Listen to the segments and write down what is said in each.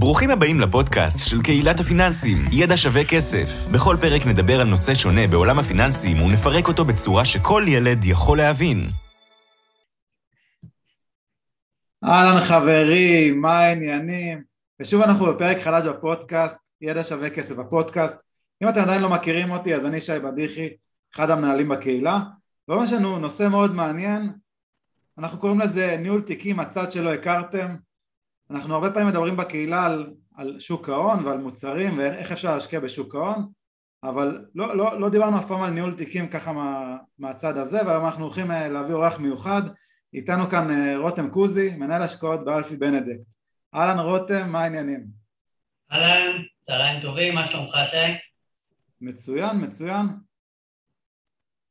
ברוכים הבאים לפודקאסט של קהילת הפיננסים, ידע שווה כסף. בכל פרק נדבר על נושא שונה בעולם הפיננסים ונפרק אותו בצורה שכל ילד יכול להבין. אהלן חברים, מה העניינים? ושוב אנחנו בפרק חדש בפודקאסט, ידע שווה כסף בפודקאסט. אם אתם עדיין לא מכירים אותי, אז אני שי בדיחי, אחד המנהלים בקהילה. והיום יש לנו נושא מאוד מעניין, אנחנו קוראים לזה ניהול תיקים, הצד שלא הכרתם. אנחנו הרבה פעמים מדברים בקהילה על, על שוק ההון ועל מוצרים ואיך אפשר להשקיע בשוק ההון אבל לא, לא, לא דיברנו אף פעם על ניהול תיקים ככה מה, מהצד הזה והיום אנחנו הולכים אה, להביא אורח מיוחד איתנו כאן אה, רותם קוזי, מנהל השקעות באלפי בנדקט אהלן רותם, מה העניינים? אהלן, צהריים טובים, מה שלומך שי? מצוין, מצוין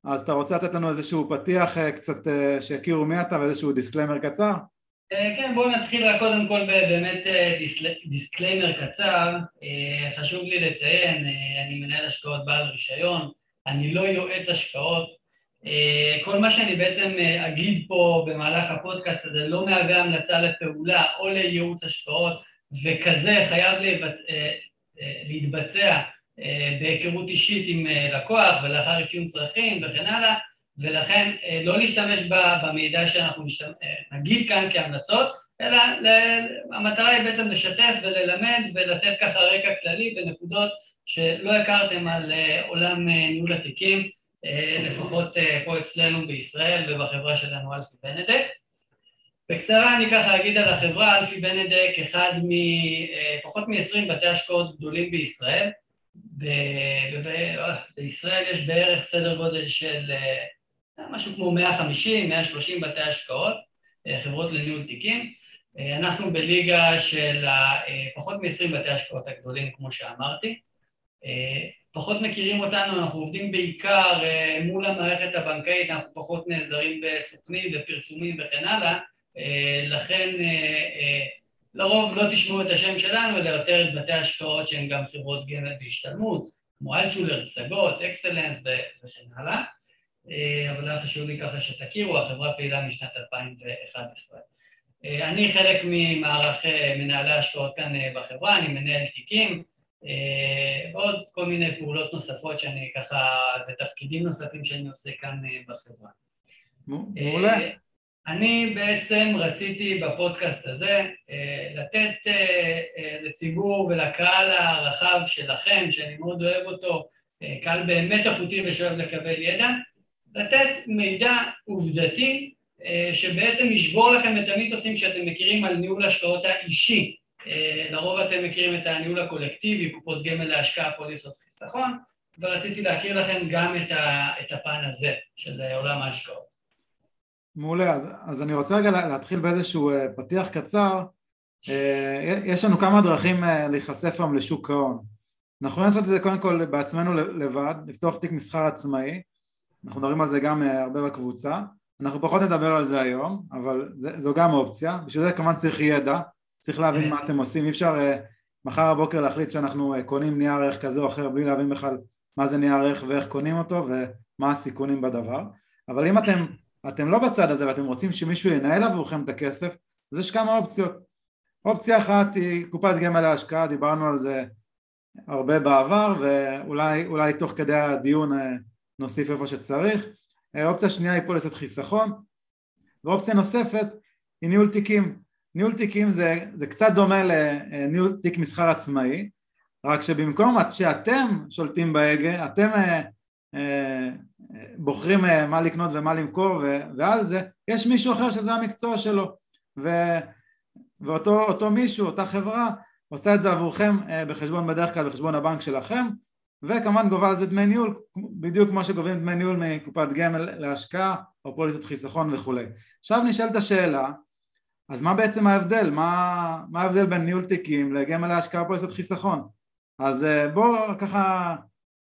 אז אתה רוצה לתת לנו איזשהו פתיח אה, קצת שיכירו מי אתה ואיזשהו דיסקליימר קצר? אה, כן, בואו נתחיל קודם כל באמת אה, דיסקליימר קצר. אה, חשוב לי לציין, אני מנהל השקעות בעל רישיון, אני לא יועץ השקעות. כל מה שאני בעצם אגיד פה במהלך הפודקאסט הזה לא מהווה המלצה לפעולה או לייעוץ השקעות, וכזה חייב להתבצע בהיכרות אישית עם לקוח ולאחר אפיון צרכים וכן הלאה. ולכן אה, לא להשתמש במידע שאנחנו אה, נגיד כאן כהמלצות, אלא המטרה היא בעצם לשתף וללמד ולתת ככה רקע כללי בנקודות שלא הכרתם על אה, עולם ניהול התיקים, לפחות פה אצלנו בישראל ובחברה שלנו אלפי בנדק. בקצרה אני ככה אגיד על החברה, אלפי בנדק, אחד מפחות מ-20 בתי השקעות גדולים בישראל. בישראל יש בערך סדר גודל של משהו כמו 150, 130 בתי השקעות, אה, חברות לניהול תיקים. אה, אנחנו בליגה של אה, פחות מ-20 בתי השקעות הגדולים, כמו שאמרתי. פחות מכירים אותנו, אנחנו עובדים בעיקר מול המערכת הבנקאית, אנחנו פחות נעזרים בסוכנים ופרסומים וכן הלאה, לכן לרוב לא תשמעו את השם שלנו, אלא יותר את בתי השקעות שהן גם חברות גמל והשתלמות, כמו אלטשולר, פסגות, אקסלנס וכן הלאה. אה, אבל היה חשוב לי ככה שתכירו, החברה פעילה משנת 2011. אה, אני חלק ממערך אה, מנהלי ההשקעות כאן בחברה, אני מנהל תיקים, ועוד כל מיני פעולות נוספות שאני ככה, ותפקידים נוספים שאני עושה כאן בחברה. מעולה. אני בעצם רציתי בפודקאסט הזה לתת לציבור ולקהל הרחב שלכם, שאני מאוד אוהב אותו, קהל באמת איכותי ושאוהב לקבל ידע, לתת מידע עובדתי אה, שבעצם ישבור לכם את המיתוסים שאתם מכירים על ניהול השקעות האישי. אה, לרוב אתם מכירים את הניהול הקולקטיבי, קופות גמל להשקעה, פוליסות חיסכון, ורציתי להכיר לכם גם את, הפן הזה של עולם ההשקעות. מעולה, אז, אז אני רוצה רגע להתחיל באיזשהו אה, פתיח קצר. יש לנו כמה דרכים להיחשף היום לשוק ההון. אנחנו יכולים לעשות את זה קודם כל בעצמנו לבד, לפתוח תיק מסחר עצמאי, אנחנו מדברים על זה גם אה, הרבה בקבוצה, אנחנו פחות נדבר על זה היום, אבל זה, זו גם אופציה, בשביל זה כמובן צריך ידע, צריך להבין מה אתם עושים, אי אפשר uh, מחר בבוקר להחליט שאנחנו uh, קונים נייר ערך כזה או אחר בלי להבין בכלל מה זה נייר ערך ואיך קונים אותו ומה הסיכונים בדבר, אבל אם אתם, אתם לא בצד הזה ואתם רוצים שמישהו ינהל עבורכם את הכסף, אז יש כמה אופציות, אופציה אחת היא קופת גמל להשקעה, דיברנו על זה הרבה בעבר ואולי תוך כדי הדיון נוסיף איפה שצריך. אה, אופציה שנייה היא פוליסת חיסכון, ואופציה נוספת היא ניהול תיקים. ניהול תיקים זה, זה קצת דומה לניהול תיק מסחר עצמאי, רק שבמקום שאתם שולטים בהגה, אתם אה, אה, בוחרים אה, מה לקנות ומה למכור ו, ועל זה, יש מישהו אחר שזה המקצוע שלו, ו, ואותו מישהו, אותה חברה, עושה את זה עבורכם אה, בחשבון בדרך כלל בחשבון הבנק שלכם וכמובן גובה על זה דמי ניהול בדיוק כמו שגובים דמי ניהול מקופת גמל להשקעה או פוליסת חיסכון וכולי. עכשיו נשאלת השאלה אז מה בעצם ההבדל? מה, מה ההבדל בין ניהול תיקים לגמל להשקעה או פוליסת חיסכון? אז אה, בואו ככה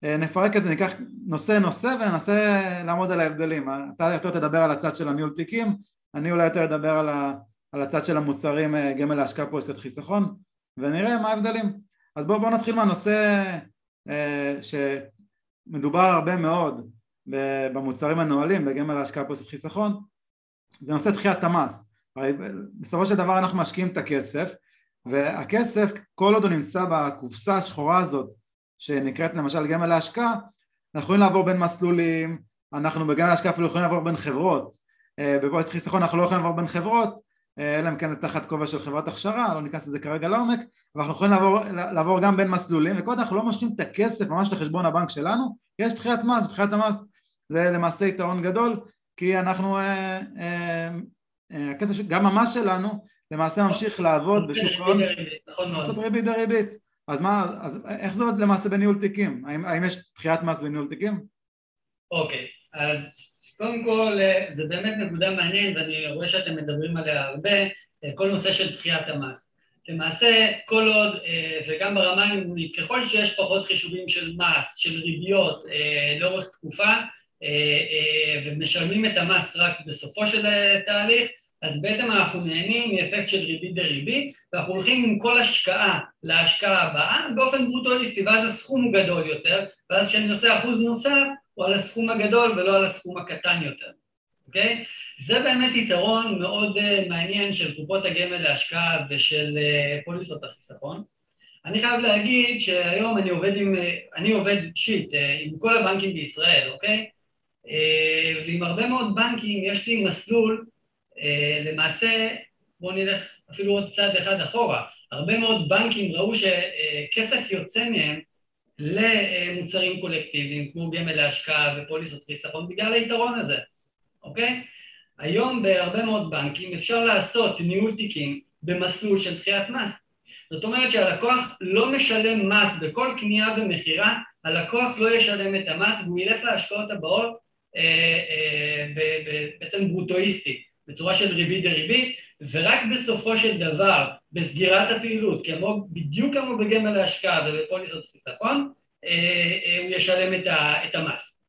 אה, נפרק את זה, ניקח נושא נושא וננסה לעמוד על ההבדלים. אתה יותר תדבר על הצד של הניהול תיקים, אני אולי יותר אדבר על, ה, על הצד של המוצרים אה, גמל להשקעה פוליסת חיסכון ונראה מה ההבדלים. אז בואו בוא נתחיל מהנושא שמדובר הרבה מאוד במוצרים הנוהלים, בגמל ההשקעה פוסט חיסכון, זה נושא דחיית המס. בסופו של דבר אנחנו משקיעים את הכסף והכסף, כל עוד הוא נמצא בקופסה השחורה הזאת, שנקראת למשל גמל להשקעה, אנחנו יכולים לעבור בין מסלולים, אנחנו בגמל להשקעה אפילו יכולים לעבור בין חברות, אה, בפוליסט חיסכון אנחנו לא יכולים לעבור בין חברות, אה, אלא אם כן זה תחת כובע של חברת הכשרה, לא ניכנס לזה כרגע לעומק, אבל אנחנו יכולים לעבור, לעבור גם בין מסלולים, עוד אנחנו לא משלים את הכסף ממש לחשבון הבנק שלנו, יש דחיית מס, דחיית המס זה למעשה יתרון גדול, כי אנחנו, אה, אה, אה, הכסף, גם המס שלנו למעשה ממשיך לעבוד בשוק ההון, נכון לעשות ריבית דריבית, אז מה, אז איך זה עוד למעשה בניהול תיקים? האם, האם יש דחיית מס בניהול תיקים? אוקיי, אז קודם כל זה באמת נקודה מעניינת ואני רואה שאתם מדברים עליה הרבה, כל נושא של דחיית המס. למעשה כל עוד, וגם ברמה הניהולית, ככל שיש פחות חישובים של מס, של ריביות לאורך תקופה, ומשלמים את המס רק בסופו של תהליך, אז בעצם אנחנו נהנים מאפקט של ריבית דריבית, ואנחנו הולכים עם כל השקעה להשקעה הבאה באופן ברוטוליסטי, ואז הסכום הוא גדול יותר, ואז כשאני עושה אחוז נוסף, הוא על הסכום הגדול ולא על הסכום הקטן יותר, אוקיי? זה באמת יתרון מאוד uh, מעניין של קופות הגמל להשקעה ושל uh, פוליסות החיסכון. אני חייב להגיד שהיום אני עובד עם, אני עובד uh, עם כל הבנקים בישראל, אוקיי? ועם הרבה מאוד בנקים יש לי מסלול אה, למעשה, בואו נלך אפילו עוד צעד אחד אחורה, הרבה מאוד בנקים ראו שכסף יוצא מהם למוצרים קולקטיביים, כמו גמל להשקעה ופוליסות חיסכון, בגלל היתרון הזה, אוקיי? היום בהרבה מאוד בנקים אפשר לעשות ניהול תיקים במסלול של דחיית מס. זאת אומרת שהלקוח לא משלם מס בכל קנייה ומכירה, הלקוח לא ישלם את המס והוא ילך להשקעות הבאות אה, אה, בעצם ברוטואיסטי. בצורה של ריבית דריבית, ורק בסופו של דבר, בסגירת הפעילות, כמו, בדיוק כמו בגמל להשקעה ובפוליסות חיסכון, אה, אה, הוא ישלם את, ה, את המס.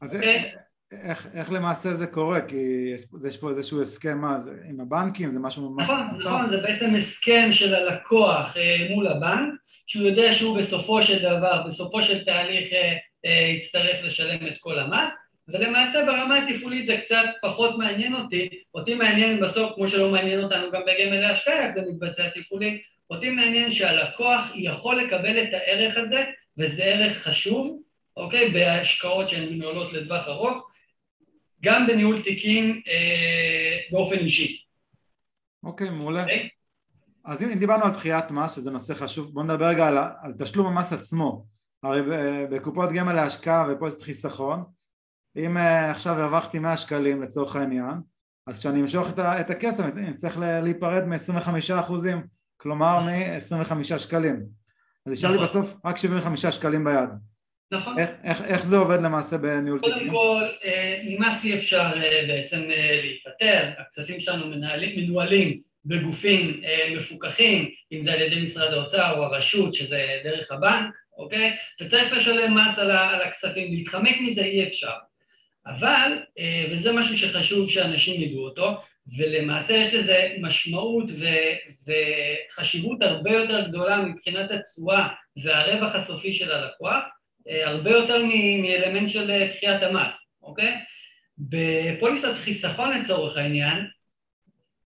אז okay? אוקיי? איך, איך למעשה זה קורה? כי יש, יש פה איזשהו הסכם מה, זה, עם הבנקים, זה משהו ממש... נכון, נכון, זה בעצם הסכם של הלקוח אה, מול הבנק, שהוא יודע שהוא בסופו של דבר, בסופו של תהליך אה, אה, יצטרך לשלם את כל המס, ולמעשה ברמה התפעולית זה קצת פחות מעניין אותי, אותי מעניין בסוף, כמו שלא מעניין אותנו גם בגמל להשקעה, איך זה מתבצע תפעולית, אותי מעניין שהלקוח יכול לקבל את הערך הזה, וזה ערך חשוב, אוקיי? בהשקעות שהן מנוהלות לטווח ארוך, גם בניהול תיקים אה, באופן אישי. אוקיי, מעולה. אוקיי? אז אם דיברנו על דחיית מס, שזה נושא חשוב, בואו נדבר רגע על, על תשלום המס עצמו. הרי בקופות גמל להשקעה ופוליסט חיסכון, אם אה, עכשיו הרווחתי 100 שקלים לצורך העניין, אז כשאני אמשוך את הכסף אני צריך להיפרד מ-25 אחוזים, כלומר מ-25 שקלים. אז נשאר לי נכון. בסוף רק 75 שקלים ביד. נכון. איך, איך, איך זה עובד למעשה בניהול תיקים? קודם כל, אה, ממס אי אפשר אה, בעצם להיפטר, הכספים שלנו מנהלים, מנוהלים בגופים מפוקחים, אם זה על ידי משרד האוצר או הרשות, שזה דרך הבנק, אוקיי? וצריך לשלם מס על הכספים, להתחמק מזה אי אפשר. אבל, אה, וזה משהו שחשוב שאנשים ידעו אותו, ולמעשה יש לזה משמעות ו- וחשיבות הרבה יותר גדולה מבחינת התשואה והרווח הסופי של הלקוח, אה, הרבה יותר מאלמנט של אה, דחיית המס, אוקיי? בפוליסת חיסכון לצורך העניין,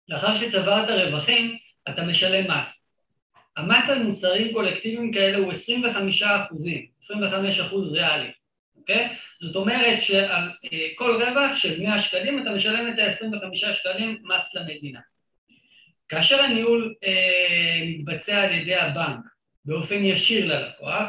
לאחר שצברת רווחים, אתה משלם מס. המס על מוצרים קולקטיביים כאלה הוא 25 אחוזים, 25 אחוז ריאלי. אוקיי? זאת אומרת שעל אה, כל רווח של 100 שקלים אתה משלם את ה-25 שקלים מס למדינה. כאשר הניהול אה, מתבצע על ידי הבנק באופן ישיר ללקוח,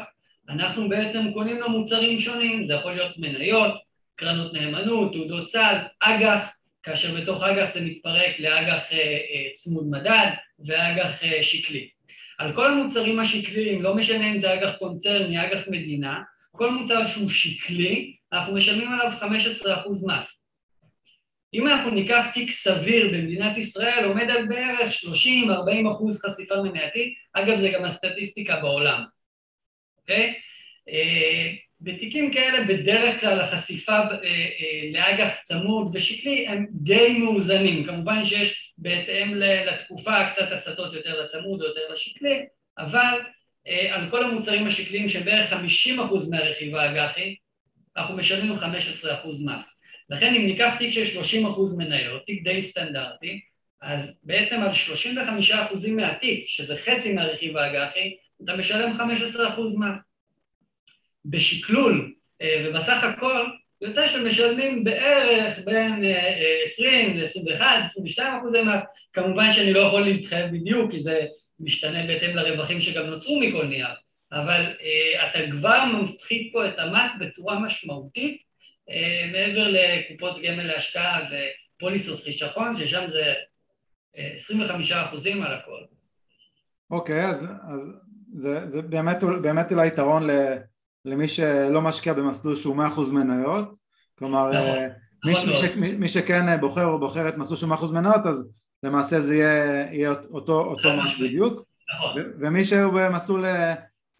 אנחנו בעצם קונים לו מוצרים שונים, זה יכול להיות מניות, קרנות נאמנות, תעודות סל, אג"ח, כאשר בתוך אג"ח זה מתפרק לאג"ח אה, אה, צמוד מדד ואג"ח אה, שקלי. על כל המוצרים השקליים, לא משנה אם זה אג"ח קונצרני, אג"ח מדינה, כל מוצר שהוא שקלי, אנחנו משלמים עליו 15% מס. אם אנחנו ניקח תיק סביר במדינת ישראל, עומד על בערך 30-40 אחוז חשיפה מנייתית, אגב זה גם הסטטיסטיקה בעולם, אוקיי? אה, בתיקים כאלה בדרך כלל החשיפה אה, אה, לאג"ח צמוד ושקלי הם די מאוזנים, כמובן שיש בהתאם לתקופה קצת הסטות יותר לצמוד או יותר לשקלי, אבל על כל המוצרים השקליים שהם בערך 50% מהרכיב האג"חי, אנחנו משלמים 15% מס. לכן אם ניקח תיק של 30% מניות, תיק די סטנדרטי, אז בעצם על 35% מהתיק, שזה חצי מהרכיב האג"חי, אתה משלם 15% מס. בשקלול אה, ובסך הכל יוצא שאתם משלמים בערך בין 20 ל-21, 22 אחוזי מס, כמובן שאני לא יכול להתחייב בדיוק כי זה משתנה בהתאם לרווחים שגם נוצרו מכל נייר, אבל uh, אתה כבר מפחית פה את המס בצורה משמעותית uh, מעבר לקופות גמל להשקעה ופוליסות חיסכון, ששם זה uh, 25 אחוזים על הכל. אוקיי, okay, אז, אז זה, זה באמת, באמת אולי יתרון למי שלא משקיע במסלול שהוא 100% מניות, כלומר נכון, אה, מי, נכון מי, ש, מי, מי שכן אה, בוחר או בוחרת מסלול שהוא 100% מניות אז למעשה זה יהיה, יהיה אותו, אותו מס בדיוק, נכון. ומי שהוא במסלול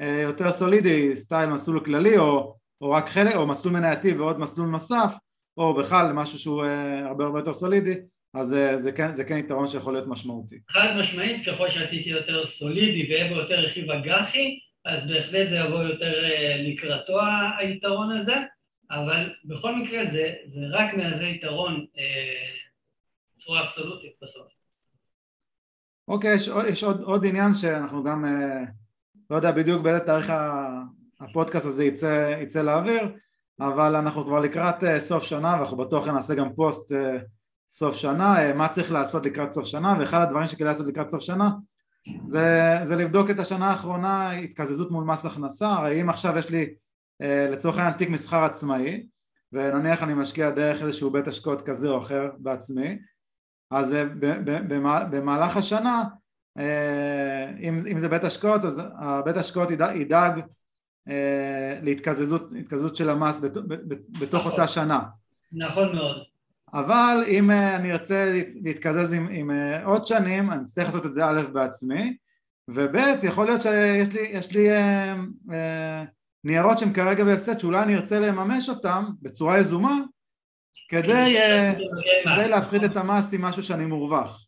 אה, יותר סולידי, סטייל מסלול כללי או, או רק חלק, או מסלול מנייתי ועוד מסלול נוסף, או בכלל משהו שהוא הרבה הרבה יותר סולידי, אז זה כן, זה כן יתרון שיכול להיות משמעותי. חד משמעית, ככל שהתיק יהיה יותר סולידי ויהיה בו יותר רכיב אג"חי, אז בהחלט זה יבוא יותר אה, לקראתו היתרון הזה, אבל בכל מקרה זה, זה רק מהווה יתרון אה, בצורה אבסולוטית בסוף. אוקיי, יש, יש עוד, עוד עניין שאנחנו גם, אה, לא יודע בדיוק באיזה תאריך הפודקאסט הזה יצא, יצא לאוויר, אבל אנחנו כבר לקראת סוף שנה ואנחנו בטוח נעשה גם פוסט סוף שנה, מה צריך לעשות לקראת סוף שנה, ואחד הדברים שכדאי לעשות לקראת סוף שנה זה, זה לבדוק את השנה האחרונה התקזזות מול מס הכנסה, הרי אם עכשיו יש לי אה, לצורך העניין תיק מסחר עצמאי ונניח אני משקיע דרך איזשהו בית השקעות כזה או אחר בעצמי אז אה, במהלך השנה אה, אם, אם זה בית השקעות אז הבית השקעות ידאג, ידאג להתקזזות של המס בתוך נכון. אותה שנה נכון מאוד אבל אם אה, אני ארצה להתקזז עם, עם אה, עוד שנים, אני אצטרך לעשות את זה א' בעצמי, וב' יכול להיות שיש לי, יש לי אה, אה, ניירות שהם כרגע בהפסד שאולי אני ארצה לממש אותם בצורה יזומה כדי, אה, כדי להפחית את המס עם משהו שאני מורווח.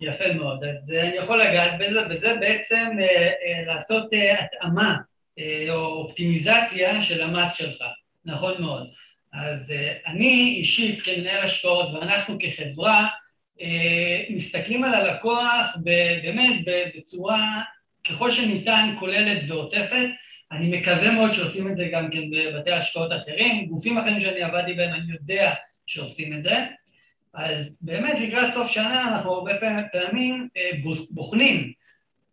יפה מאוד, אז אני יכול לגעת בזה, בזה בעצם אה, אה, לעשות אה, התאמה אה, או אופטימיזציה של המס שלך, נכון מאוד. אז אני אישית כמנהל השקעות ואנחנו כחברה מסתכלים על הלקוח באמת בצורה ככל שניתן כוללת ועוטפת אני מקווה מאוד שעושים את זה גם כן בבתי השקעות אחרים, גופים אחרים שאני עבדתי בהם אני יודע שעושים את זה. אז באמת לקראת סוף שנה אנחנו הרבה פעמים uh, בוחנים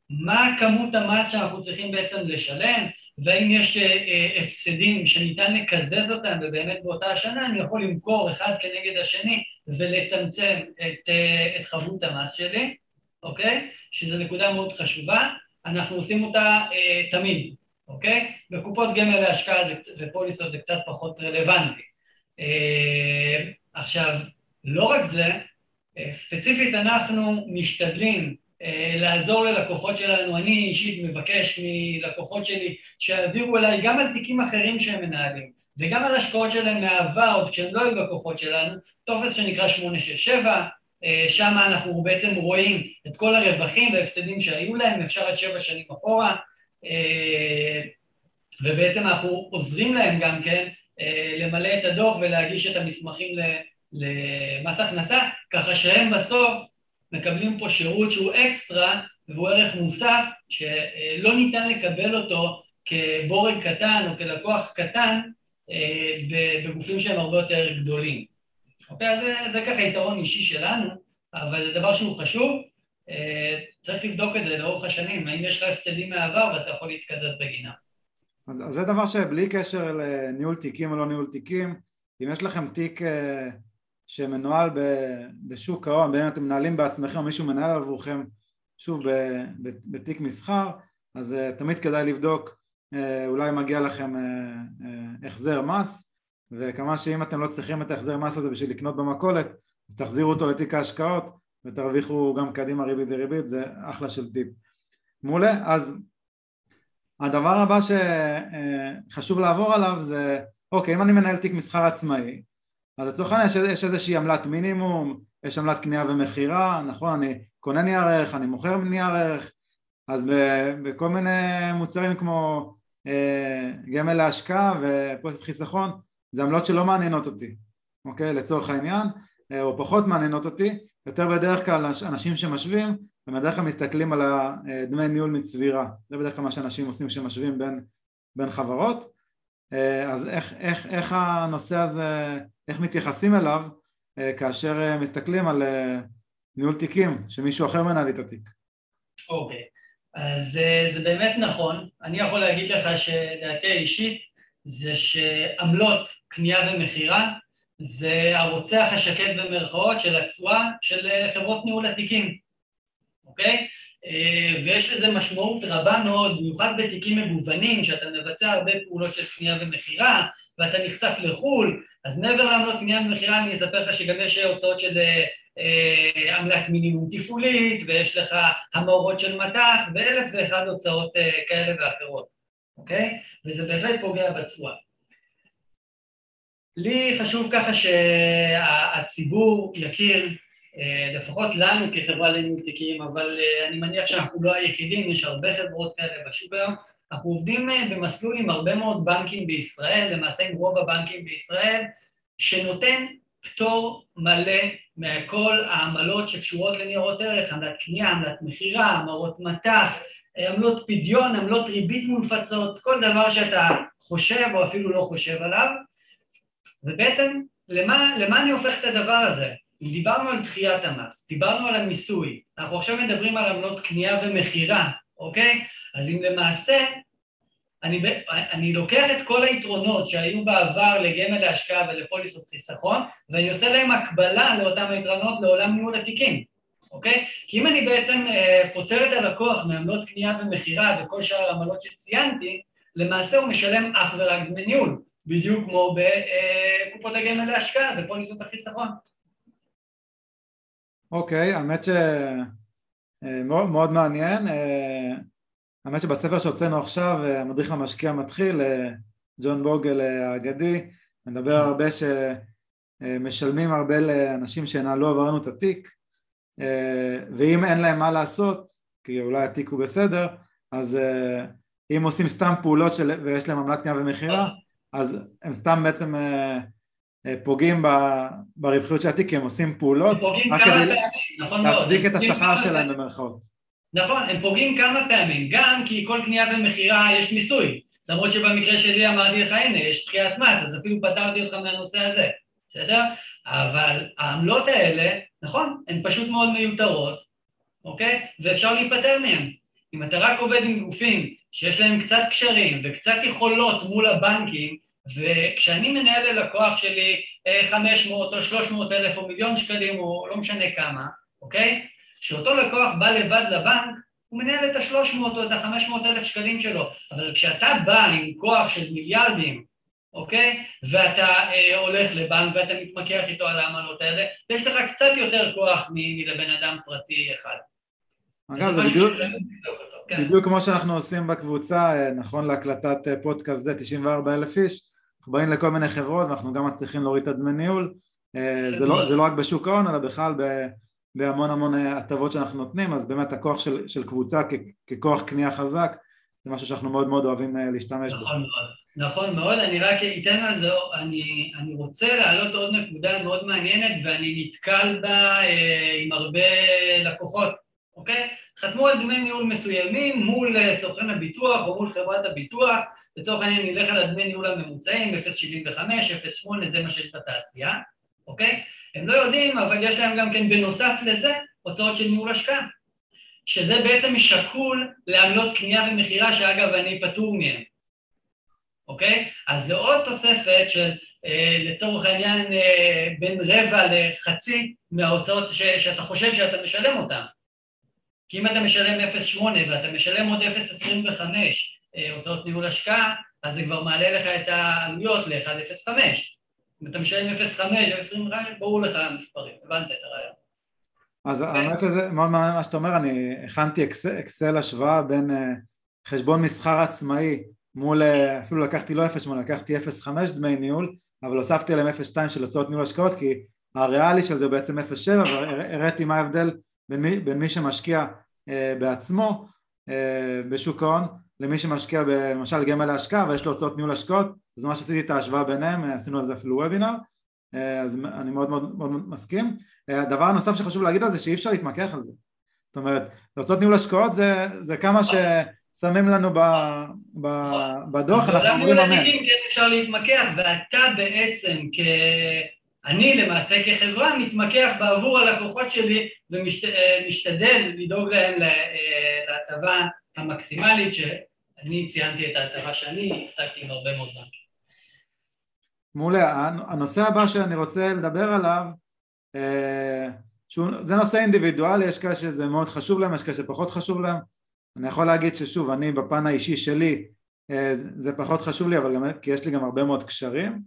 מה כמות המס שאנחנו צריכים בעצם לשלם והאם יש אה, אה, הפסדים שניתן לקזז אותם ובאמת באותה השנה אני יכול למכור אחד כנגד השני ולצמצם את, אה, את חבות המס שלי, אוקיי? שזו נקודה מאוד חשובה, אנחנו עושים אותה אה, תמיד, אוקיי? בקופות גמל להשקעה ופוליסות זה קצת פחות רלוונטי. אה, עכשיו, לא רק זה, אה, ספציפית אנחנו משתדלים אה, לעזור ללקוחות שלנו, אני אישית מבקש מלקוחות שלי שיעבירו אליי גם על תיקים אחרים שהם מנהלים וגם על השקעות שלהם מהעבר עוד כשהם לא היו לקוחות שלנו, טופס שנקרא 867, אה, שם אנחנו בעצם רואים את כל הרווחים וההפסדים שהיו להם, אפשר עד שבע שנים אחורה ובעצם אנחנו עוזרים להם גם כן למלא את הדוח ולהגיש את המסמכים למס הכנסה, ככה שהם בסוף מקבלים פה שירות שהוא אקסטרה והוא ערך מוסף שלא ניתן לקבל אותו כבורג קטן או כלקוח קטן אה, בגופים שהם הרבה יותר גדולים. אוקיי, אז זה, זה ככה יתרון אישי שלנו, אבל זה דבר שהוא חשוב, אה, צריך לבדוק את זה לאורך השנים, האם יש לך הפסדים מהעבר ואתה יכול להתקזז בגינם. אז, אז זה דבר שבלי קשר לניהול תיקים או לא ניהול תיקים, אם יש לכם תיק אה, שמנוהל בשוק ההון, בין אם אתם מנהלים בעצמכם או מישהו מנהל עבורכם שוב בתיק מסחר, אז אה, תמיד כדאי לבדוק אה, אולי מגיע לכם אה, החזר מס וכמה שאם אתם לא צריכים את ההחזר מס הזה בשביל לקנות במכולת אז תחזירו אותו לתיק ההשקעות ותרוויחו גם קדימה ריבית דריבית, זה אחלה של טיפ. מעולה, אז הדבר הבא שחשוב לעבור עליו זה אוקיי אם אני מנהל תיק מסחר עצמאי אז לצורך העניין יש, יש איזושהי עמלת מינימום, יש עמלת קנייה ומכירה, נכון, אני קונה נייר ערך, אני מוכר נייר ערך, אז בכל מיני מוצרים כמו אה, גמל להשקעה ופוסט חיסכון, זה עמלות שלא מעניינות אותי, אוקיי, לצורך העניין, אה, או פחות מעניינות אותי, יותר בדרך כלל אנשים שמשווים הם בדרך כלל מסתכלים על דמי ניהול מצבירה. זה בדרך כלל מה שאנשים עושים כשמשווים בין, בין חברות. אז איך, איך, איך הנושא הזה, איך מתייחסים אליו כאשר מסתכלים על ניהול תיקים שמישהו אחר מנהל את התיק אוקיי, okay. אז זה באמת נכון, אני יכול להגיד לך שדעתי האישית זה שעמלות קנייה ומכירה זה הרוצח השקט במרכאות של התשואה של חברות ניהול התיקים, אוקיי? ויש לזה משמעות רבה מאוד, במיוחד בתיקים מגוונים, שאתה מבצע הרבה פעולות של קנייה ומכירה, ואתה נחשף לחו"ל, אז מעבר לעמלות קנייה ומכירה אני אספר לך שגם יש הוצאות של אה, עמלת מינימום תפעולית, ויש לך המורות של מט"ח, ואלף ואחד הוצאות כאלה ואחרות, אוקיי? וזה בהחלט פוגע בתשואה. לי חשוב ככה שהציבור יכיר, לפחות לנו כחברה לניהול אבל אני מניח שאנחנו לא היחידים, יש הרבה חברות כאלה בשוק היום, אנחנו עובדים במסלול עם הרבה מאוד בנקים בישראל, למעשה עם רוב הבנקים בישראל, שנותן פטור מלא מכל העמלות שקשורות לניירות ערך, עמלת קנייה, עמלת מכירה, המרות מט"ח, עמלות פדיון, עמלות ריבית מונפצות, כל דבר שאתה חושב או אפילו לא חושב עליו, ובעצם למה, למה אני הופך את הדבר הזה? דיברנו על דחיית המס, דיברנו על המיסוי, אנחנו עכשיו מדברים על עמלות קנייה ומכירה, אוקיי? אז אם למעשה אני, אני לוקח את כל היתרונות שהיו בעבר לגמל להשקעה ולפוליסות חיסכון ואני עושה להם הקבלה לאותם היתרונות לעולם ניהול התיקים, אוקיי? כי אם אני בעצם אה, פוטר את הלקוח מעמלות קנייה ומכירה וכל שאר העמלות שציינתי, למעשה הוא משלם אך ורק דמי ניהול, בדיוק כמו בקופות הגמל להשקעה בפוליסות החיסכון. אוקיי, האמת שמאוד מאוד מעניין. אה, האמת שבספר שהוצאנו עכשיו, אה, המדריך המשקיע מתחיל, אה, ג'ון בוגל האגדי, מדבר הרבה שמשלמים הרבה לאנשים שינהלו עברנו את התיק, ואם אין להם מה לעשות, כי אולי התיק הוא בסדר, אז אם עושים סתם פעולות של, ויש להם עמלת קנייה ומכירה, אז הם סתם בעצם אה, אה, פוגעים ברווחיות של התיק כי הם עושים פעולות רק כדי נכון להצדיק את השכר שלהם במרכאות. נכון, הם פוגעים כמה פעמים, גם כי כל קנייה ומכירה יש מיסוי, למרות שבמקרה שלי אמרתי לך הנה יש דחיית מס, אז אפילו פתרתי אותך מהנושא הזה, בסדר? אבל העמלות האלה, נכון, הן פשוט מאוד מיותרות, אוקיי? ואפשר להיפטר מהן. אם אתה רק עובד עם גופים שיש להם קצת קשרים וקצת יכולות מול הבנקים, וכשאני מנהל ללקוח שלי 500 אה, או 300 אלף או מיליון שקלים או לא משנה כמה, אוקיי? כשאותו לקוח בא לבד לבנק, הוא מנהל את ה-300 או את ה-500 אלף שקלים שלו, אבל כשאתה בא עם כוח של מיליארדים, אוקיי? ואתה אה, הולך לבנק ואתה מתמקח איתו על העמלות האלה, יש לך קצת יותר כוח מלבן אדם פרטי אחד. אגב, זה בדיוק, כן. בדיוק כמו שאנחנו עושים בקבוצה, אה, נכון להקלטת אה, פודקאסט זה, 94 אלף איש, אנחנו באים לכל מיני חברות ואנחנו גם מצליחים להוריד את הדמי ניהול, אה, זה לא, זה לא רק בשוק ההון אלא בכלל בהמון המון הטבות שאנחנו נותנים, אז באמת הכוח של, של קבוצה כ, ככוח קנייה חזק זה משהו שאנחנו מאוד מאוד אוהבים להשתמש בו. נכון מאוד, נכון מאוד, אני רק אתן על זה, אני, אני רוצה להעלות עוד נקודה מאוד מעניינת ואני נתקל בה אה, עם הרבה לקוחות, אוקיי? חתמו על דמי ניהול מסוימים מול אה, סוכן הביטוח או מול חברת הביטוח, לצורך העניין נלך על הדמי ניהול הממוצעים, 0.75, 0.8, זה מה שיש בתעשייה, אוקיי? הם לא יודעים, אבל יש להם גם כן בנוסף לזה הוצאות של ניהול השקעה, שזה בעצם שקול לעמלות קנייה ומכירה, שאגב אני פטור מהם, אוקיי? אז זו עוד תוספת של אה, לצורך העניין אה, בין רבע לחצי מההוצאות ש, שאתה חושב שאתה משלם אותן. כי אם אתה משלם 0.8 ואתה משלם עוד 0.25 הוצאות ניהול השקעה, אז זה כבר מעלה לך את העלויות ל-1.05. אם אתה משלם 0.5, 0.25, ברור לך המספרים, הבנת את הרעיון. אז האמת שזה מעניין מה שאתה אומר, אני הכנתי אקסל השוואה בין אה, חשבון מסחר עצמאי מול, אה, אפילו לקחתי לא 0.8, לקחתי 0.5 דמי ניהול, אבל הוספתי עליהם 0.2 של הוצאות ניהול השקעות, כי הריאלי של זה בעצם 0.7, והראיתי מה ההבדל בין מי, בין מי שמשקיע אה, בעצמו אה, בשוק ההון למי שמשקיע למשל גמל להשקעה ויש לו הוצאות ניהול השקעות אז ממש עשיתי את ההשוואה ביניהם, אה, עשינו על זה אפילו וובינר אז אני מאוד מאוד, מאוד מסכים. הדבר הנוסף שחשוב להגיד על זה שאי אפשר להתמקח על זה. זאת אומרת, לעשות ניהול השקעות זה, זה כמה ששמים לנו ב, ב, בדוח, אנחנו אמורים לממן. אפשר להתמקח, ואתה בעצם כ... אני למעשה כחברה מתמקח בעבור הלקוחות שלי ומשתדל לדאוג להם להטבה המקסימלית שאני ציינתי את ההטבה שאני הצגתי עם הרבה מאוד בנקים. מעולה, הנושא הבא שאני רוצה לדבר עליו אה, שהוא, זה נושא אינדיבידואלי, יש כאלה שזה מאוד חשוב להם, יש כאלה שפחות חשוב להם אני יכול להגיד ששוב, אני בפן האישי שלי אה, זה פחות חשוב לי, אבל גם, כי יש לי גם הרבה מאוד קשרים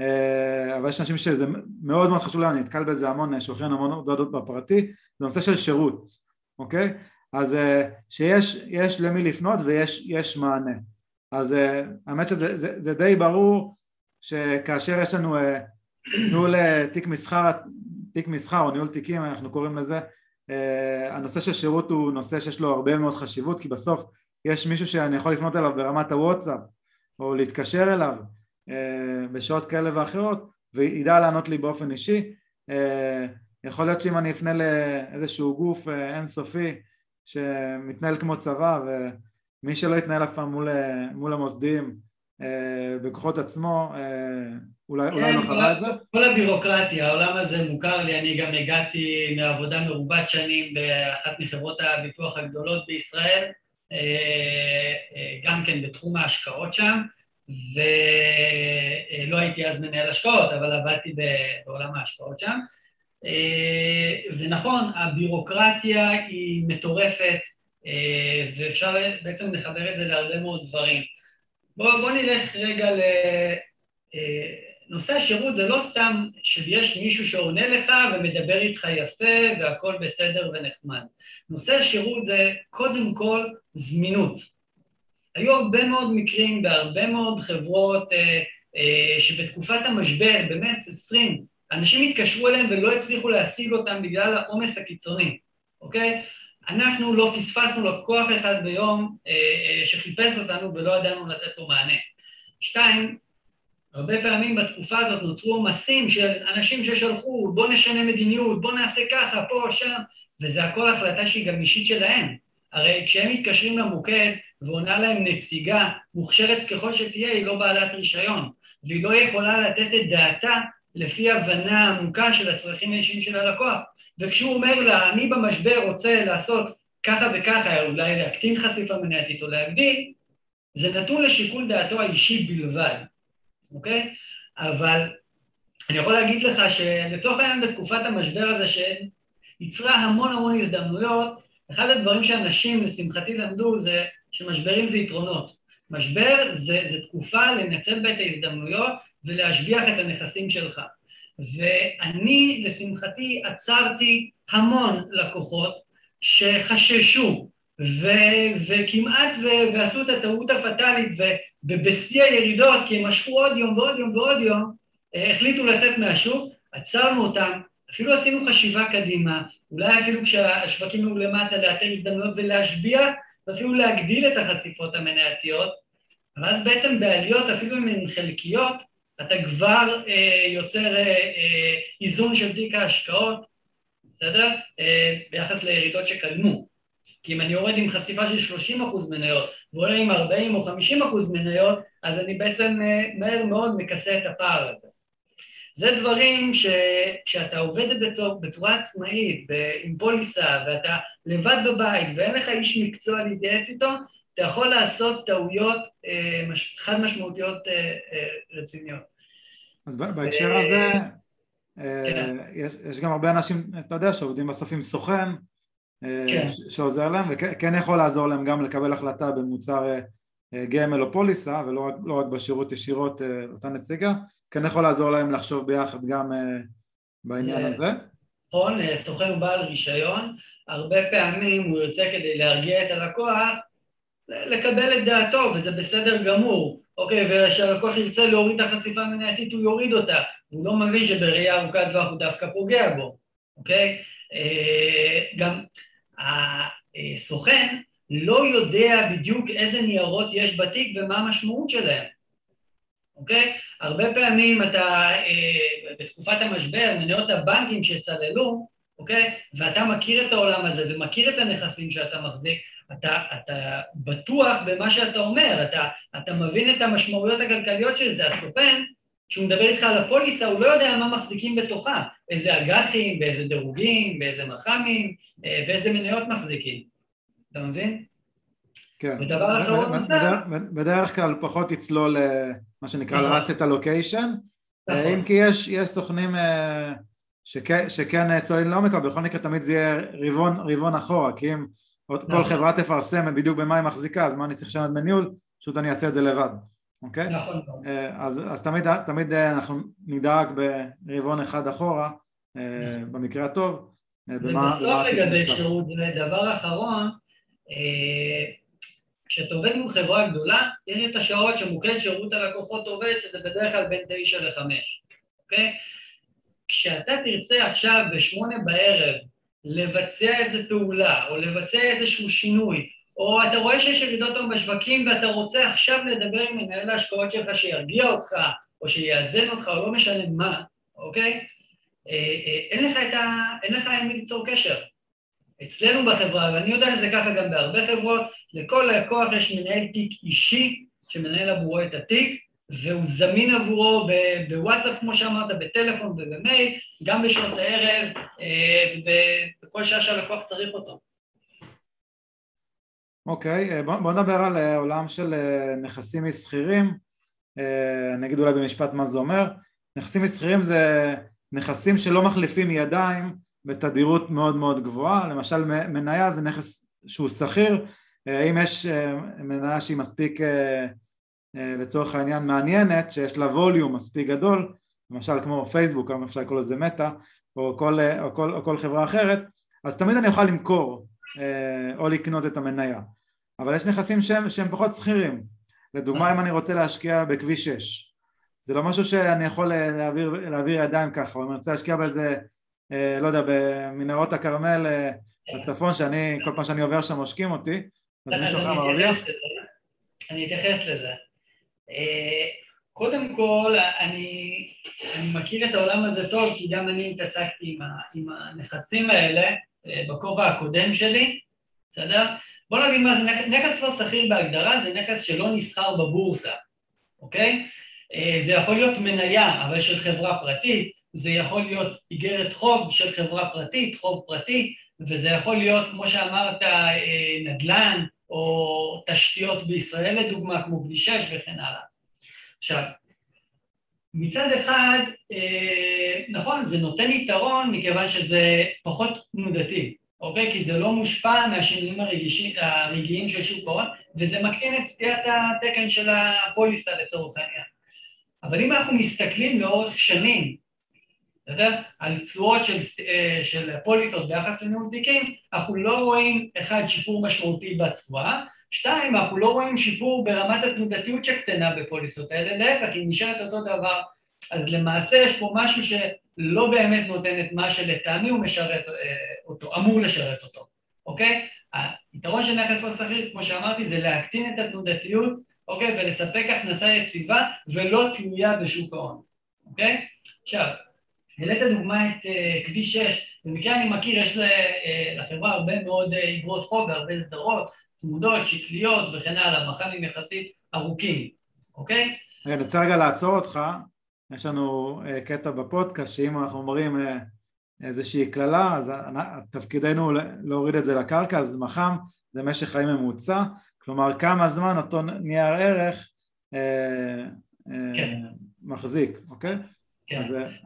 אה, אבל יש אנשים שזה מאוד מאוד חשוב להם, אני נתקל בזה המון, שולחים המון הודעות בפרטי, זה נושא של שירות, אוקיי? אז שיש למי לפנות ויש מענה. אז האמת שזה זה, זה די ברור שכאשר יש לנו ניהול תיק מסחר תיק מסחר או ניהול תיקים אנחנו קוראים לזה אה, הנושא של שירות הוא נושא שיש לו הרבה מאוד חשיבות כי בסוף יש מישהו שאני יכול לפנות אליו ברמת הוואטסאפ או להתקשר אליו אה, בשעות כאלה ואחרות וידע לענות לי באופן אישי. אה, יכול להיות שאם אני אפנה לאיזשהו גוף אינסופי שמתנהל כמו צבא ומי שלא יתנהל אף פעם מול, מול המוסדיים בכוחות עצמו אולי, כן, אולי לא חווה את זה? כל הבירוקרטיה, העולם הזה מוכר לי, אני גם הגעתי מעבודה מרובת שנים באחת מחברות הביטוח הגדולות בישראל, אה, אה, גם כן בתחום ההשקעות שם, ולא הייתי אז מנהל השקעות, אבל עבדתי בעולם ההשקעות שם. אה, ונכון, הבירוקרטיה היא מטורפת, ואפשר בעצם לחבר את זה להרבה מאוד דברים. בואו בוא נלך רגע ל... נושא השירות זה לא סתם שיש מישהו שעונה לך ומדבר איתך יפה והכל בסדר ונחמד. נושא השירות זה קודם כל זמינות. היו הרבה מאוד מקרים בהרבה מאוד חברות אה, אה, שבתקופת המשבר, באמת עשרים, אנשים התקשרו אליהם ולא הצליחו להשיג אותם בגלל העומס הקיצוני, אוקיי? אנחנו לא פספסנו לקוח אחד ביום אה, אה, שחיפש אותנו ולא ידענו לתת לו מענה. שתיים, הרבה פעמים בתקופה הזאת נוצרו עומסים של אנשים ששלחו, בוא נשנה מדיניות, בוא נעשה ככה, פה, שם, וזה הכל החלטה שהיא גם אישית שלהם. הרי כשהם מתקשרים למוקד ועונה להם נציגה, מוכשרת ככל שתהיה, היא לא בעלת רישיון, והיא לא יכולה לתת את דעתה לפי הבנה עמוקה של הצרכים האישיים של הלקוח. וכשהוא אומר לה, אני במשבר רוצה לעשות ככה וככה, אולי להקטין חשיפה מנייתית או להגדיל, זה נתון לשיקול דעתו האישי בלבד. אוקיי? אבל אני יכול להגיד לך שלצורך העניין בתקופת המשבר הזה שיצרה המון המון הזדמנויות, אחד הדברים שאנשים לשמחתי למדו זה שמשברים זה יתרונות. משבר זה, זה תקופה לנצל בה את ההזדמנויות ולהשביח את הנכסים שלך. ואני לשמחתי עצרתי המון לקוחות שחששו ו- וכמעט ו- ועשו את הטעות הפטאלית ובשיא הירידות, כי הם משכו עוד יום ועוד יום ועוד יום, אה, החליטו לצאת מהשוק, עצרנו אותם, אפילו עשינו חשיבה קדימה, אולי אפילו כשהשווקים היו למטה לאתר הזדמנויות ולהשביע, ואפילו להגדיל את החשיפות המנייתיות, ואז בעצם בעליות, אפילו אם הן חלקיות, אתה כבר אה, יוצר אה, אה, איזון של תיק ההשקעות, בסדר? אה, ביחס לירידות שקדמו. כי אם אני יורד עם חשיפה של 30 אחוז מניות ועולה עם 40 או 50 אחוז מניות, אז אני בעצם אה, מהר מאוד מכסה את הפער הזה. זה דברים שכשאתה עובד בצורה, בצורה עצמאית, עם פוליסה, ואתה לבד בבית ואין לך איש מקצוע להתייעץ איתו, אתה יכול לעשות טעויות אה, חד משמעותיות אה, רציניות. אז בהקשר הזה, כן. יש, יש גם הרבה אנשים, אתה יודע, שעובדים בסוף עם סוכן, כן. שעוזר להם וכן יכול לעזור להם גם לקבל החלטה במוצר אה, גמל או פוליסה ולא רק, לא רק בשירות ישירות אה, אותה נציגה, כן יכול לעזור להם לחשוב ביחד גם אה, בעניין הזה. נכון, סוכן בעל רישיון, הרבה פעמים הוא יוצא כדי להרגיע את הלקוח לקבל את דעתו וזה בסדר גמור, אוקיי, וכשהלקוח ירצה להוריד את החשיפה המנייתית הוא יוריד אותה, הוא לא מבין שבראייה ארוכת טווח הוא דווקא פוגע בו, אוקיי? גם הסוכן לא יודע בדיוק איזה ניירות יש בתיק ומה המשמעות שלהם. אוקיי? הרבה פעמים אתה, בתקופת המשבר, מניות הבנקים שצללו, אוקיי? ואתה מכיר את העולם הזה ומכיר את הנכסים שאתה מחזיק, אתה, אתה בטוח במה שאתה אומר, אתה, אתה מבין את המשמעויות הכלכליות של זה. הסוכן, כשהוא מדבר איתך על הפוליסה, הוא לא יודע מה מחזיקים בתוכה, איזה אג"חים, באיזה דירוגים, באיזה מח"מים, אה, באיזה מניות מחזיקים. אתה מבין? כן. ודבר אחרון נוסף... בדרך כלל פחות יצלול אה, מה שנקרא נכון. ל-asset allocation, אה, נכון. אם כי יש, יש סוכנים שכן, שכן צוללים לעומק, אבל בכל מקרה תמיד זה יהיה רבעון, רבעון אחורה, כי אם עוד כל נכון. חברה תפרסם בדיוק במה היא מחזיקה, אז מה אני צריך לשנות בניהול? פשוט אני אעשה את זה לבד, אוקיי? נכון. אה, אז, אז תמיד, תמיד אה, אנחנו נדאג ברבעון אחד אחורה, אה, במקרה הטוב, במה... ובסוף לגבי. שירות, דבר אחרון, כשאתה עובד מול חברה גדולה, יש את השעות שמוקד שירות הלקוחות עובד, שזה בדרך כלל בין תשע לחמש, אוקיי? כשאתה תרצה עכשיו בשמונה בערב לבצע איזו פעולה, או לבצע איזשהו שינוי, או אתה רואה שיש ירידות היום בשווקים ואתה רוצה עכשיו לדבר עם מנהל ההשקעות שלך שירגיע אותך, או שיאזן אותך, או לא משנה מה, אוקיי? אה, אה, אין לך את ה... אין לך עם מי ליצור קשר. אצלנו בחברה, ואני יודע שזה ככה גם בהרבה חברות, לכל לקוח יש מנהל תיק אישי שמנהל עבורו את התיק, והוא זמין עבורו בוואטסאפ, כמו שאמרת, בטלפון ובמייל, גם בשעות הערב, אה, בכל שעה שהלקוח צריך אותו. אוקיי, אה, בוא, בוא נדבר על אה, עולם של אה, נכסים מסחירים, אה, אגיד אולי במשפט מה זה אומר, נכסים מסחירים זה נכסים שלא מחליפים ידיים בתדירות מאוד מאוד גבוהה, למשל מניה זה נכס שהוא שכיר, אה, אם יש אה, מניה שהיא מספיק אה, אה, לצורך העניין מעניינת, שיש לה ווליום מספיק גדול, למשל כמו פייסבוק, היום אפשר לקרוא לזה מטא, או כל, אה, או, כל, או כל חברה אחרת, אז תמיד אני אוכל למכור אה, או לקנות את המניה. אבל יש נכסים שהם, שהם פחות שכירים. לדוגמה, אם אני רוצה להשקיע בכביש 6, זה לא משהו שאני יכול אה, להעביר, להעביר ידיים ככה, או אני רוצה להשקיע באיזה, אה, לא יודע, במנהרות הכרמל אה, בצפון, שאני, כל פעם שאני עובר שם מושקים אותי, אז מישהו אחר מרוויח. אני אתייחס לזה. אה, קודם כל, אני, אני מכיר את העולם הזה טוב, כי גם אני התעסקתי עם, ה, עם הנכסים האלה אה, בכובע הקודם שלי, בסדר? בוא נגיד מה זה נכס, נכס לא שכיר בהגדרה, זה נכס שלא נסחר בבורסה, אוקיי? אה, זה יכול להיות מניה, אבל של חברה פרטית, זה יכול להיות איגרת חוב של חברה פרטית, חוב פרטי, וזה יכול להיות, כמו שאמרת, נדל"ן, או תשתיות בישראל לדוגמה, כמו כביש 6 וכן הלאה. עכשיו, מצד אחד, אה, נכון, זה נותן יתרון מכיוון שזה פחות תנודתי, אוקיי? כי זה לא מושפע מהשינויים הרגעיים של שוק ההון, וזה מקטין את סטיית התקן של הפוליסה לצורך העניין. אבל אם אנחנו מסתכלים לאורך שנים, יודע, על תשואות של, אה, של פוליסות ביחס לניהול תיקים, אנחנו לא רואים, אחד, שיפור משמעותי בתשואה, שתיים, אנחנו לא רואים שיפור ברמת התנודתיות שקטנה בפוליסות האלה, להפך, היא נשארת אותו דבר. אז למעשה יש פה משהו שלא באמת נותן את מה שלטעמי הוא משרת אה, אותו, אמור לשרת אותו, אוקיי? היתרון של נכס לא שכיר, כמו שאמרתי, זה להקטין את התנודתיות, אוקיי? ולספק הכנסה יציבה ולא תלויה בשוק ההון, אוקיי? עכשיו, העלית דוגמא את uh, כביש 6, במקרה אני מכיר, יש uh, לחברה הרבה מאוד uh, איגרות חוב והרבה סדרות, צמודות, שקליות וכן הלאה, מח"מים יחסית ארוכים, אוקיי? רגע, אני רוצה רגע לעצור אותך, יש לנו קטע בפודקאסט שאם אנחנו אומרים איזושהי קללה, אז תפקידנו להוריד את זה לקרקע, אז מח"ם זה משך חיים ממוצע, כלומר כמה זמן אותו נייר ערך uh, uh, כן. מחזיק, אוקיי? כן.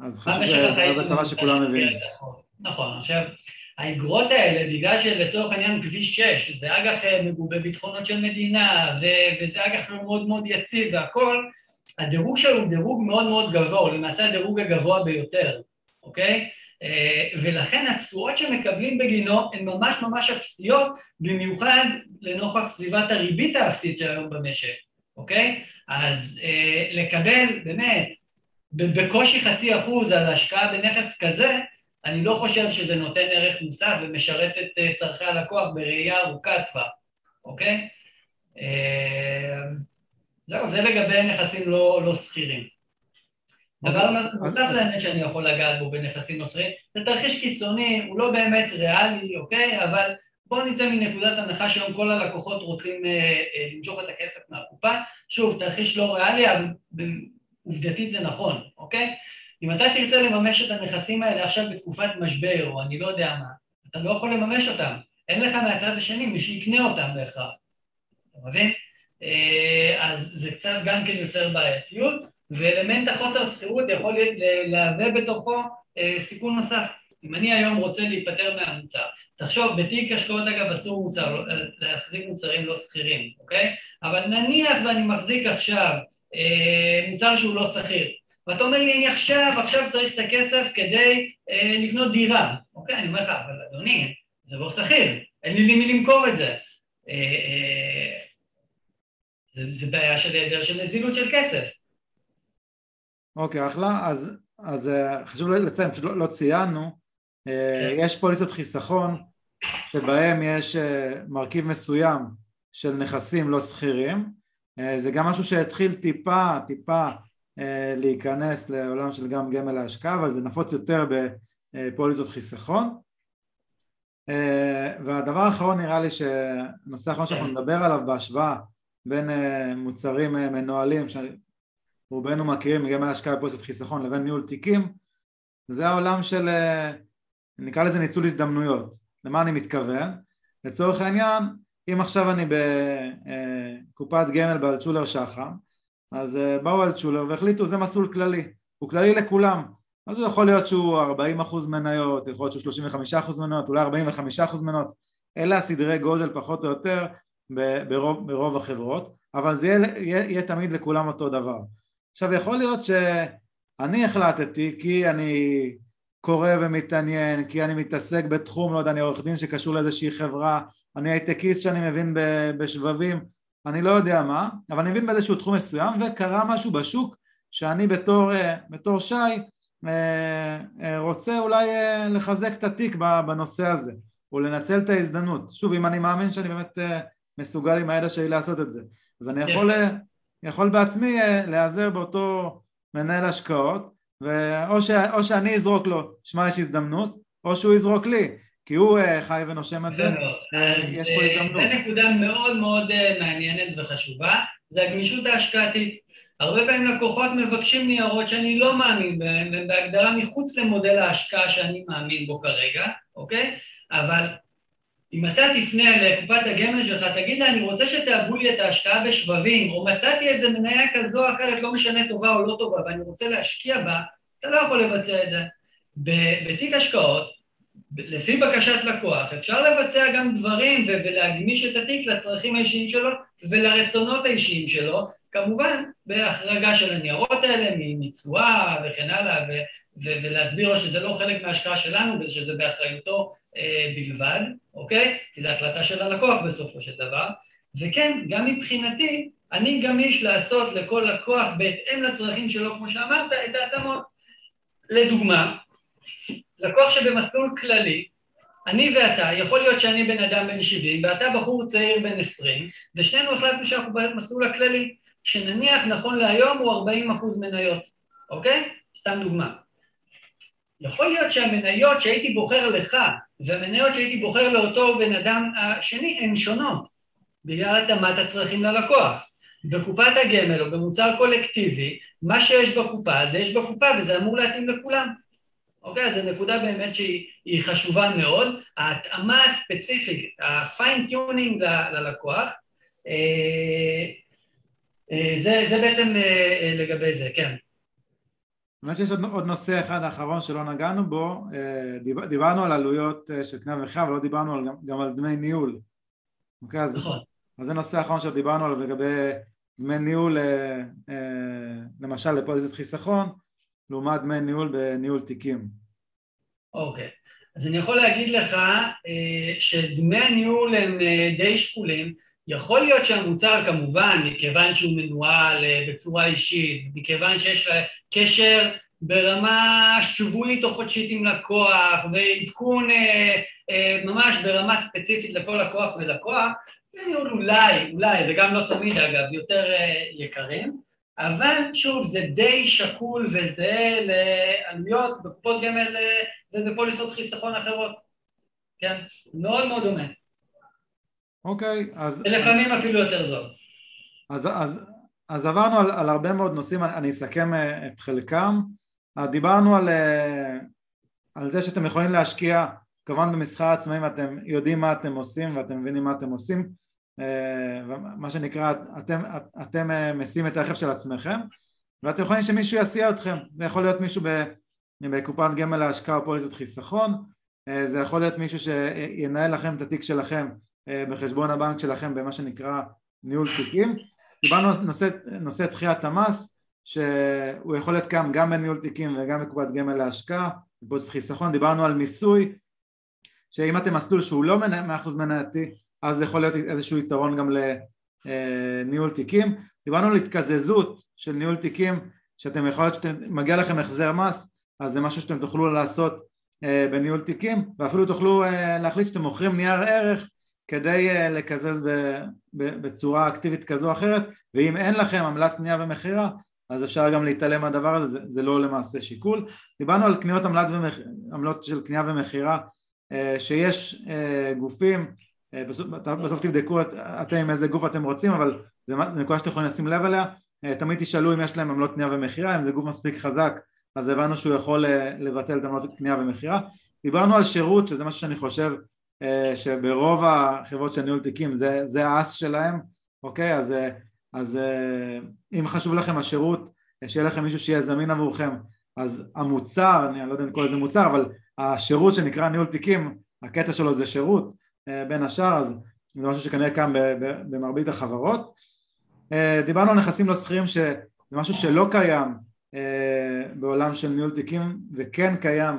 אז, חשוב החיים שזה בצבא שכולם מבינים. נכון, עכשיו, האגרות האלה, בגלל שלצורך העניין כביש 6, זה אג"ח מגובה ביטחונות של מדינה, וזה אג"ח מאוד מאוד יציב והכל, הדירוג שלו הוא דירוג מאוד מאוד גבוה, הוא למעשה הדירוג הגבוה ביותר, אוקיי? אה, ולכן התשואות שמקבלים בגינו הן ממש ממש אפסיות, במיוחד לנוכח סביבת הריבית האפסית של היום במשק, אוקיי? אז אה, לקבל באמת בקושי חצי אחוז על השקעה בנכס כזה, אני לא חושב שזה נותן ערך מוסף ומשרת את אה, צורכי הלקוח בראייה ארוכת טווח, אוקיי? אה, זהו, זה לגבי נכסים לא, לא שכירים. דבר נוסף לאמת שאני יכול לגעת בו בנכסים לא שכירים, זה תרחיש קיצוני, הוא לא באמת ריאלי, אוקיי? אבל בואו נצא מנקודת הנחה שהיום כל הלקוחות רוצים אה, אה, למשוך את הכסף מהקופה. שוב, תרחיש לא ריאלי, אבל עובדתית זה נכון, אוקיי? אם אתה תרצה לממש את הנכסים האלה עכשיו בתקופת משבר, או אני לא יודע מה, אתה לא יכול לממש אותם. אין לך מהצד השני מי שיקנה אותם בהכרח. אתה מבין? אה, אז זה קצת גם כן יוצר בעייתיות, ואלמנט החוסר שכירות יכול להווה בתוכו אה, סיכון נוסף. אם אני היום רוצה להיפטר מהמוצר, תחשוב, בתיק השקעות אגב אסור מוצר, להחזיק מוצרים לא שכירים, אוקיי? אבל נניח ואני מחזיק עכשיו אה, מוצר שהוא לא שכיר, ואתה אומר לי, אני עכשיו, עכשיו צריך את הכסף כדי אה, לקנות דירה, אוקיי? אני אומר לך, אבל אדוני, זה לא שכיר, אין לי למי למכור את זה. אה, אה, זה, זה בעיה של היעדר של נזילות של כסף. אוקיי, אחלה. אז, אז אה, חשוב לציין, פשוט לא, לא ציינו, אה, כן. יש פוליסות חיסכון שבהם יש אה, מרכיב מסוים של נכסים לא שכירים, זה גם משהו שהתחיל טיפה, טיפה להיכנס לעולם של גם גמל להשקעה, אבל זה נפוץ יותר בפוליסות חיסכון. והדבר האחרון נראה לי שהנושא האחרון שאנחנו. נדבר עליו בהשוואה בין מוצרים מנוהלים רובנו מכירים גם מהשקעה בפוליסת חיסכון לבין ניהול תיקים זה העולם של אה, נקרא לזה ניצול הזדמנויות למה אני מתכוון? לצורך העניין אם עכשיו אני בקופת אה, גמל באלצ'ולר שחם אז אה, באו אלצ'ולר והחליטו זה מסלול כללי הוא כללי לכולם. אז הוא יכול להיות שהוא 40% מניות, יכול להיות שהוא 35% מניות, אולי 45% מניות. אלה הסדרי גודל פחות או יותר ברוב, ברוב החברות אבל זה יהיה, יהיה, יהיה תמיד לכולם אותו דבר. עכשיו יכול להיות שאני החלטתי כי אני קורא ומתעניין, כי אני מתעסק בתחום, לא יודע, אני עורך דין שקשור לאיזושהי חברה, אני הייטקיסט שאני מבין בשבבים, אני לא יודע מה, אבל אני מבין באיזשהו תחום מסוים וקרה משהו בשוק שאני בתור, בתור שי אה, אה, רוצה אולי אה, לחזק את התיק בנושא הזה או לנצל את ההזדמנות. שוב, אם אני מאמין שאני באמת מסוגל עם הידע שלי לעשות את זה, אז אני יכול יכול בעצמי אה, להיעזר באותו מנהל השקעות ואו ש... או שאני אזרוק לו, שמע יש הזדמנות, או שהוא יזרוק לי, כי הוא אה, חי ונושם את זה, אה, יש פה הזדמנות. זו נקודה מאוד מאוד מעניינת וחשובה, זה הגמישות ההשקעתית. הרבה פעמים לקוחות מבקשים ניירות שאני לא מאמין בהם, והם בהגדרה מחוץ למודל ההשקעה שאני מאמין בו כרגע, אוקיי? אבל אם אתה תפנה לקופת הגמל שלך, תגיד לה, אני רוצה שתאבו לי את ההשקעה בשבבים, או מצאתי איזה מניה כזו או אחרת, לא משנה טובה או לא טובה, ואני רוצה להשקיע בה, אתה לא יכול לבצע את זה. בתיק השקעות, לפי בקשת לקוח, אפשר לבצע גם דברים ולהגמיש את התיק לצרכים האישיים שלו ולרצונות האישיים שלו, כמובן בהחרגה של הניירות האלה, מתשואה וכן הלאה, ולהסביר לו שזה לא חלק מההשקעה שלנו ושזה באחריותו אה, בלבד, אוקיי? כי זו החלטה של הלקוח בסופו של דבר. וכן, גם מבחינתי, אני גמיש לעשות לכל לקוח בהתאם לצרכים שלו, כמו שאמרת, את ההתאמות. לדוגמה, לקוח שבמסלול כללי, אני ואתה, יכול להיות שאני בן אדם בן 70 ואתה בחור צעיר בן 20 ושנינו החלטנו שאנחנו במסלול הכללי שנניח נכון להיום הוא 40 אחוז מניות, אוקיי? סתם דוגמה. יכול להיות שהמניות שהייתי בוחר לך והמניות שהייתי בוחר לאותו בן אדם השני הן שונות בגלל התאמת הצרכים ללקוח. בקופת הגמל או במוצר קולקטיבי, מה שיש בקופה זה יש בקופה וזה אמור להתאים לכולם. אוקיי? אז זו נקודה באמת שהיא חשובה מאוד. ההתאמה הספציפית, ה-fine tuning ללקוח, אה, אה, זה, זה בעצם אה, לגבי זה, כן. אני חושב שיש עוד, עוד נושא אחד האחרון שלא נגענו בו, דיבר, דיברנו על עלויות של קנה וחיה אבל לא דיברנו על, גם על דמי ניהול. אוקיי, אז, נכון. אז זה נושא האחרון שדיברנו עליו לגבי דמי ניהול למשל לפוליסת חיסכון לעומת דמי ניהול בניהול תיקים. אוקיי, אז אני יכול להגיד לך שדמי הניהול הם די שקולים יכול להיות שהמוצר כמובן, מכיוון שהוא מנוהל אה, בצורה אישית, מכיוון שיש לה קשר ברמה שבועית או חודשית עם לקוח ועדכון אה, אה, ממש ברמה ספציפית לכל לקוח ולקוח, ניהול אולי, אולי, וגם לא תמיד אגב, יותר יקרים, אבל שוב, זה די שקול וזה לעלויות בקופות גמל ובפוליסות חיסכון אחרות, כן? מאוד מאוד דומה. אוקיי, אז... ולפעמים אפילו יותר זול. אז, אז, אז עברנו על, על הרבה מאוד נושאים, אני אסכם אה, את חלקם. אה, דיברנו על, אה, על זה שאתם יכולים להשקיע כמובן במסחר עצמאים ואתם יודעים מה אתם עושים ואתם מבינים מה אתם עושים מה שנקרא אתם, אתם מסיעים את הרכב של עצמכם ואתם יכולים שמישהו יסיע אתכם. זה יכול להיות מישהו בקופת גמל להשקעה או פוליסות חיסכון. זה יכול להיות מישהו שינהל לכם את התיק שלכם בחשבון הבנק שלכם במה שנקרא ניהול תיקים. דיברנו על נושא, נושא דחיית המס שהוא יכול להיות כאן גם בניהול תיקים וגם בקופת גמל להשקעה, בפוסט חיסכון, דיברנו על מיסוי שאם אתם מסלול שהוא לא מאה אחוז מנייתי אז יכול להיות איזשהו יתרון גם לניהול תיקים, דיברנו על התקזזות של ניהול תיקים שאתם יכול להיות שמגיע לכם החזר מס אז זה משהו שאתם תוכלו לעשות אה, בניהול תיקים ואפילו תוכלו אה, להחליט שאתם מוכרים נייר ערך כדי אה, לקזז בצורה אקטיבית כזו או אחרת ואם אין לכם עמלת קנייה ומכירה אז אפשר גם להתעלם מהדבר הזה, זה, לא למעשה שיקול. דיברנו על קניות עמלת ומח... עמלות של קנייה ומכירה אה, שיש אה, גופים, בסוף, בסוף תבדקו את, אתם עם איזה גוף אתם רוצים אבל זה נקודה שאתם יכולים לשים לב אליה, תמיד תשאלו אם יש להם עמלות קנייה ומכירה, אם זה גוף מספיק חזק אז הבנו שהוא יכול לבטל את עמלות קנייה ומכירה. דיברנו על שירות שזה משהו שאני חושב אה, שברוב החברות של ניהול תיקים זה, זה האס שלהם, אוקיי? אז, אה, אז אה, אם חשוב לכם השירות, שיהיה לכם מישהו שיהיה זמין עבורכם, אז המוצר, אני לא יודע אם לקרוא לזה מוצר, אבל השירות שנקרא ניהול תיקים, הקטע שלו זה שירות בין השאר, אז זה משהו שכנראה קם במרבית החברות. דיברנו על נכסים לא שכירים שזה משהו שלא קיים בעולם של ניהול תיקים וכן קיים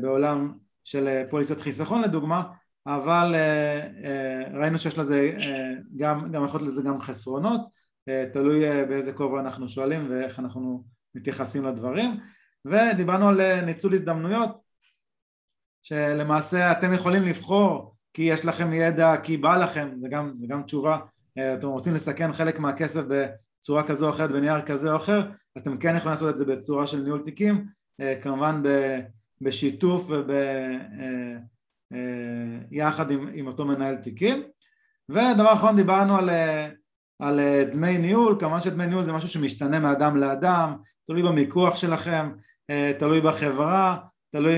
בעולם של אה, פוליסת חיסכון לדוגמה, אבל אה, אה, ראינו שיש לזה גם, גם יכול להיות לזה גם חסרונות, תלוי באיזה כובע אנחנו שואלים ואיך אנחנו מתייחסים לדברים, ודיברנו על ניצול הזדמנויות, שלמעשה אתם יכולים לבחור כי יש לכם ידע, כי בא לכם, זה גם, זה גם תשובה, אתם רוצים לסכן חלק מהכסף בצורה כזו או אחרת בנייר כזה או אחר, אתם כן יכולים לעשות את זה בצורה של ניהול תיקים, כמובן בשיתוף וביחד אה, אה, עם, עם אותו מנהל תיקים. ודבר אחרון דיברנו על, אה, על דמי ניהול, כמובן שדמי ניהול זה משהו שמשתנה מאדם לאדם, תלוי במיקוח שלכם, תלוי בחברה, תלוי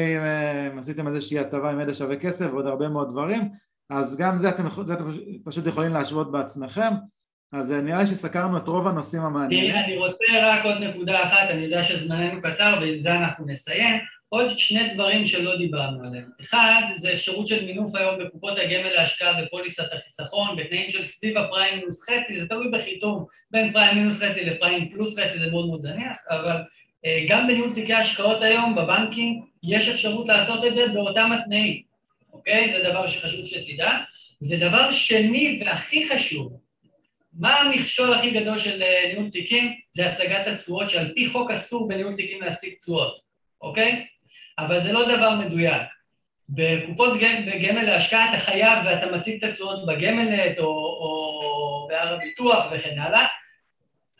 אם עשיתם איזושהי הטבה עם ידע שווה כסף ועוד הרבה מאוד דברים אז גם זה אתם, זה אתם פשוט יכולים להשוות בעצמכם אז נראה לי שסקרנו את רוב הנושאים המעניינים. אני רוצה רק עוד נקודה אחת, אני יודע שזמננו קצר ועם זה אנחנו נסיים. עוד שני דברים שלא דיברנו עליהם. אחד, זה אפשרות של מינוף היום בקופות הגמל להשקעה בפוליסת החיסכון, בתנאים של סביב הפריים מינוס חצי, זה תלוי בחיתום בין פריים מינוס חצי לפריים פלוס חצי, זה מאוד מאוד זניח, אבל אה, גם בניהול תיקי השקעות היום בבנקים יש אפשרות לעשות את זה באותם התנאים, אוקיי? זה דבר שחשוב שתדע. ודבר שני והכי חשוב, מה המכשול הכי גדול של אה, ניהול תיקים? זה הצגת התשואות שעל פי חוק אסור בניהול תיקים להשיג תשואות, אוקיי? אבל זה לא דבר מדויק. בקופות גמל להשקעה אתה חייב ואתה מציג את התשואות בגמלנט או, או בהר הביטוח וכן הלאה.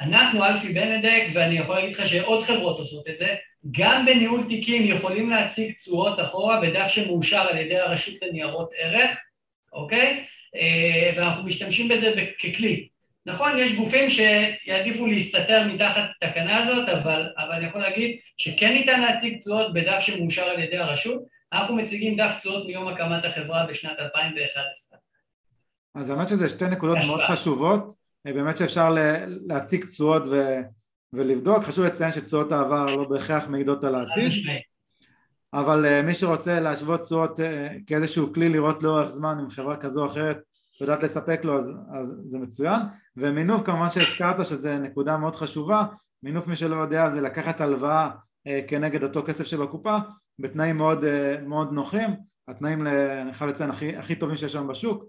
אנחנו, אלפי בנדק, ואני יכול להגיד לך שעוד חברות עושות את זה, גם בניהול תיקים יכולים להציג תשואות אחורה בדף שמאושר על ידי הרשות לניירות ערך, אוקיי? אה, ואנחנו משתמשים בזה ככלי. נכון, יש גופים שיעדיפו להסתתר מתחת התקנה הזאת, אבל, אבל אני יכול להגיד שכן ניתן להציג תשואות בדף שמאושר על ידי הרשות, אנחנו מציגים דף תשואות מיום הקמת החברה בשנת 2011. אז האמת שזה שתי נקודות מאוד חשובות, באמת שאפשר להציג תשואות ו... ולבדוק, חשוב לציין שתשואות העבר לא בהכרח מעידות על העתיד, אבל אה, מי שרוצה להשוות תשואות אה, כאיזשהו כלי לראות לאורך זמן עם חברה כזו או אחרת יודעת לספק לו אז, אז זה מצוין. ומינוף כמובן שהזכרת שזה נקודה מאוד חשובה מינוף מי שלא יודע זה לקחת הלוואה אה, כנגד אותו כסף שבקופה בתנאים מאוד, אה, מאוד נוחים. התנאים אני חייב לציין הכי, הכי טובים שיש היום בשוק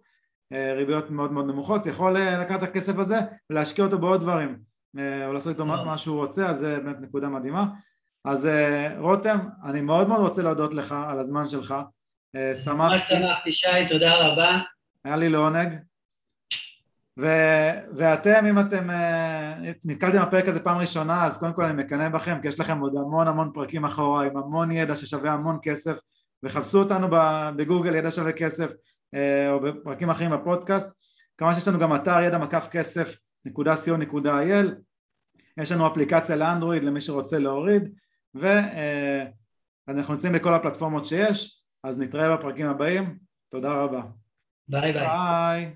ריביות מאוד מאוד נמוכות יכול אה, לקחת את הכסף הזה ולהשקיע אותו בעוד דברים אה, או לעשות איתו מה, שהוא רוצה אז זה באמת נקודה מדהימה. אז אה, רותם אני מאוד מאוד רוצה להודות לך על הזמן שלך. שמחתי. שמחתי שי תודה רבה. היה לי לעונג. ו, ואתם, אם אתם uh, נתקלתם בפרק הזה פעם ראשונה, אז קודם כל אני מקנא בכם, כי יש לכם עוד המון המון פרקים אחורה, עם המון ידע ששווה המון כסף, וחפשו אותנו בגוגל ידע שווה כסף, או בפרקים אחרים בפודקאסט. כמובן שיש לנו גם אתר ידע מקף כסף נקודה co.il, יש לנו אפליקציה לאנדרואיד למי שרוצה להוריד, ואנחנו אה, נמצאים בכל הפלטפורמות שיש, אז נתראה בפרקים הבאים, תודה רבה. ביי ביי. ביי.